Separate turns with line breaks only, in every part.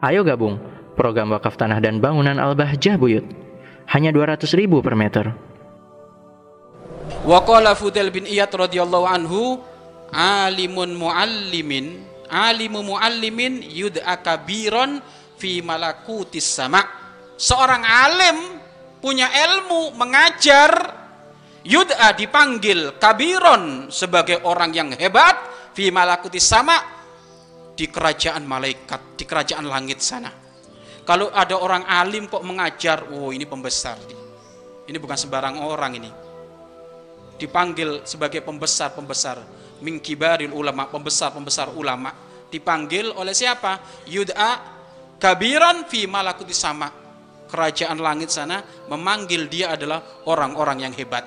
Ayo gabung program wakaf tanah dan bangunan Al-Bahjah Buyut. Hanya 200 ribu per meter.
Wa qala Fudail bin Iyad radhiyallahu anhu alimun muallimin alimu muallimin yud'a kabiron fi malakutis sama. Seorang alim punya ilmu mengajar yud'a dipanggil kabiron sebagai orang yang hebat fi malakutis sama di kerajaan malaikat, di kerajaan langit sana. Kalau ada orang alim kok mengajar, oh ini pembesar. Ini bukan sembarang orang ini. Dipanggil sebagai pembesar-pembesar, mingkibaril ulama, pembesar-pembesar ulama. Dipanggil oleh siapa? Yud'a kabiran fi malakuti sama. Kerajaan langit sana memanggil dia adalah orang-orang yang hebat.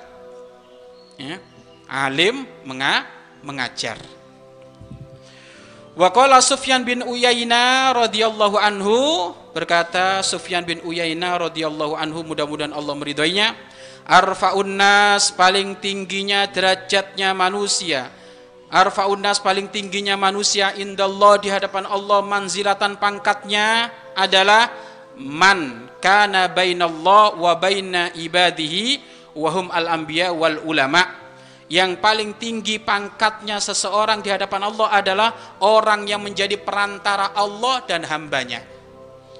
Ya. Alim menga mengajar. Wa qala Sufyan bin Uyainah radhiyallahu anhu berkata Sufyan bin Uyainah radhiyallahu anhu mudah-mudahan Allah meridhoinya. Arfaun nas paling tingginya derajatnya manusia. Arfaun nas paling tingginya manusia indallah di hadapan Allah manzilatan pangkatnya adalah man kana bainallah wa baina ibadihi wa hum al anbiya wal ulama yang paling tinggi pangkatnya seseorang di hadapan Allah adalah orang yang menjadi perantara Allah dan hambanya.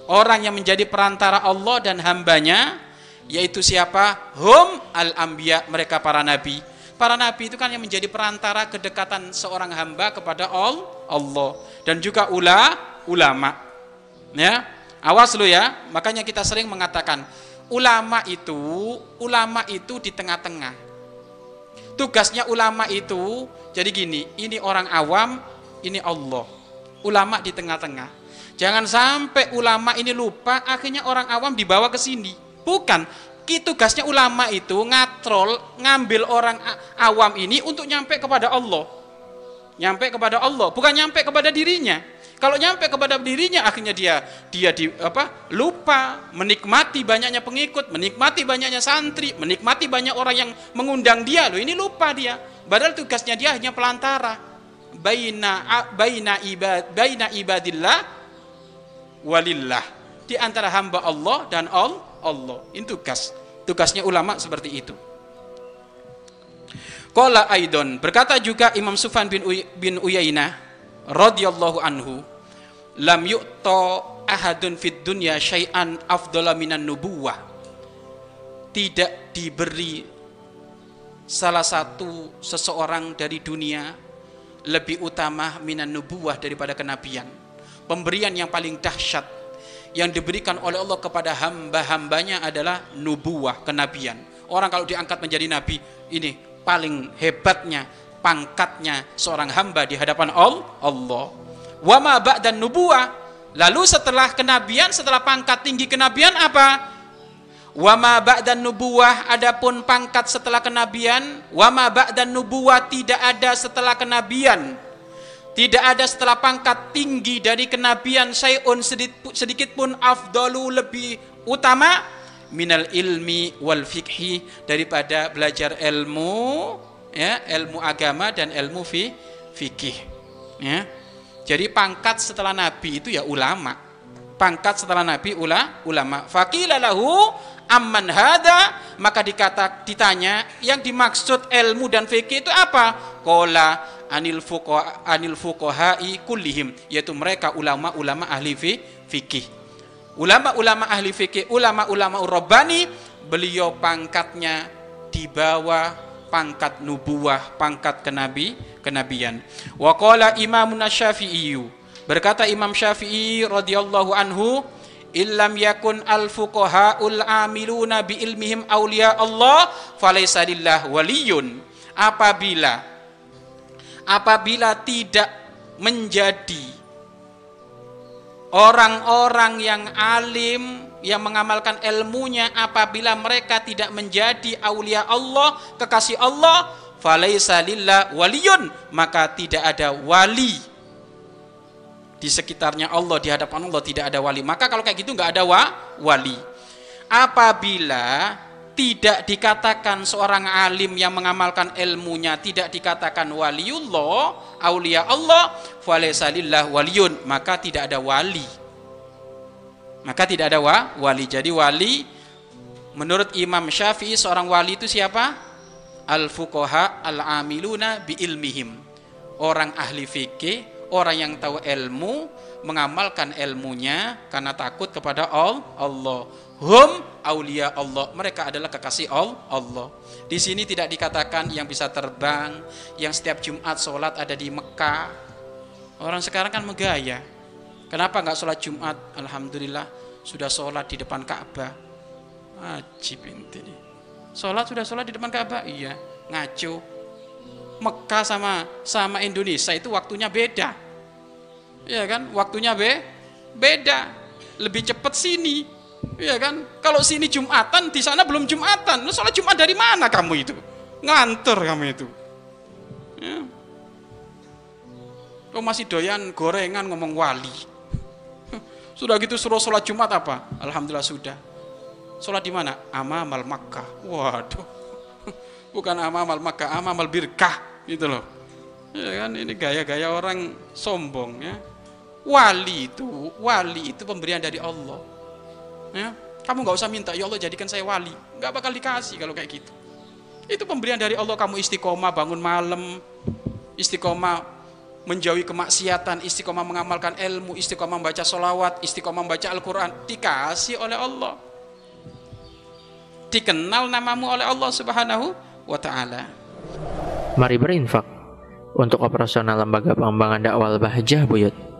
Orang yang menjadi perantara Allah dan hambanya, yaitu siapa? Hum al-anbiya, mereka para nabi. Para nabi itu kan yang menjadi perantara kedekatan seorang hamba kepada Allah dan juga ula, ulama. Ya, awas lu ya. Makanya kita sering mengatakan ulama itu, ulama itu di tengah-tengah tugasnya ulama itu jadi gini, ini orang awam, ini Allah. Ulama di tengah-tengah. Jangan sampai ulama ini lupa, akhirnya orang awam dibawa ke sini. Bukan, tugasnya ulama itu ngatrol, ngambil orang awam ini untuk nyampe kepada Allah. Nyampe kepada Allah, bukan nyampe kepada dirinya. Kalau nyampe kepada dirinya akhirnya dia dia di apa? lupa menikmati banyaknya pengikut, menikmati banyaknya santri, menikmati banyak orang yang mengundang dia. Loh, ini lupa dia. Padahal tugasnya dia hanya pelantara. Baina baina ibad baina ibadillah walillah. Di antara hamba Allah dan Allah. Ini tugas. Tugasnya ulama seperti itu. Qala Aidon berkata juga Imam Sufyan bin Uy, bin Uyainah radhiyallahu anhu lam yu'ta ahadun fid dunya syai'an afdala minan nubuwah. Tidak diberi salah satu seseorang dari dunia lebih utama minan nubuwah daripada kenabian. Pemberian yang paling dahsyat yang diberikan oleh Allah kepada hamba-hambanya adalah nubuwah kenabian. Orang kalau diangkat menjadi nabi ini paling hebatnya pangkatnya seorang hamba di hadapan Allah wama dan nubuah lalu setelah kenabian setelah pangkat tinggi kenabian apa? Wama dan nubuah adapun pangkat setelah kenabian. Wama dan nubuah tidak ada setelah kenabian. Tidak ada setelah pangkat tinggi dari kenabian sayun sedikit pun afdalu lebih utama minal ilmi wal fikhi daripada belajar ilmu ya ilmu agama dan ilmu fi, fikih ya jadi pangkat setelah nabi itu ya ulama. Pangkat setelah nabi ula ulama. Faqila lahu amman hada maka dikata ditanya yang dimaksud ilmu dan fikih itu apa? Qala anil fuqaha anil kullihim yaitu mereka ulama-ulama ahli fikih. Ulama-ulama ahli fikih, ulama-ulama urabani beliau pangkatnya di bawah pangkat nubuah, pangkat kenabi, kenabian. Wa qala Imam Syafi'i berkata Imam Syafi'i radhiyallahu anhu illam yakun al fuqahaul amiluna bi ilmihim auliya Allah falaysa lillah waliyun apabila apabila tidak menjadi orang-orang yang alim yang mengamalkan ilmunya apabila mereka tidak menjadi aulia Allah, kekasih Allah, falaisa lillah waliyun, maka tidak ada wali di sekitarnya Allah, di hadapan Allah tidak ada wali. Maka kalau kayak gitu nggak ada wa, wali. Apabila tidak dikatakan seorang alim yang mengamalkan ilmunya tidak dikatakan waliullah, aulia Allah, falaisa lillah waliyun, maka tidak ada wali Maka tidak ada wa, wali. Jadi wali menurut Imam Syafi'i seorang wali itu siapa? Al-fuqaha al-amiluna bi ilmihim. Orang ahli fikih, orang yang tahu ilmu, mengamalkan ilmunya karena takut kepada Allah. Hum aulia Allah. Mereka adalah kekasih Allah. Di sini tidak dikatakan yang bisa terbang, yang setiap Jumat sholat ada di Mekah. Orang sekarang kan megaya Kenapa nggak sholat Jumat? Alhamdulillah sudah sholat di depan Ka'bah. Ajib inti. Sholat sudah sholat di depan Ka'bah? Iya. Ngaco. Mekah sama sama Indonesia itu waktunya beda. Iya kan? Waktunya be beda. Lebih cepat sini. Iya kan? Kalau sini Jumatan, di sana belum Jumatan. Lu sholat Jumat dari mana kamu itu? Nganter kamu itu. Ya. Kau masih doyan gorengan ngomong wali. Sudah gitu suruh sholat Jumat apa? Alhamdulillah sudah. Sholat di mana? Amamal Makkah. Waduh. Bukan amamal Makkah, amamal birkah gitu loh. Ya kan ini gaya-gaya orang sombong ya. Wali itu, wali itu pemberian dari Allah. Ya, kamu nggak usah minta, ya Allah jadikan saya wali. Nggak bakal dikasih kalau kayak gitu. Itu pemberian dari Allah, kamu istiqomah bangun malam, istiqomah menjauhi kemaksiatan, istiqomah mengamalkan ilmu, istiqomah membaca solawat, istiqomah membaca Al-Quran, dikasih oleh Allah. Dikenal namamu oleh Allah subhanahu wa ta'ala.
Mari berinfak untuk operasional lembaga pengembangan dakwah Bahjah Buyut.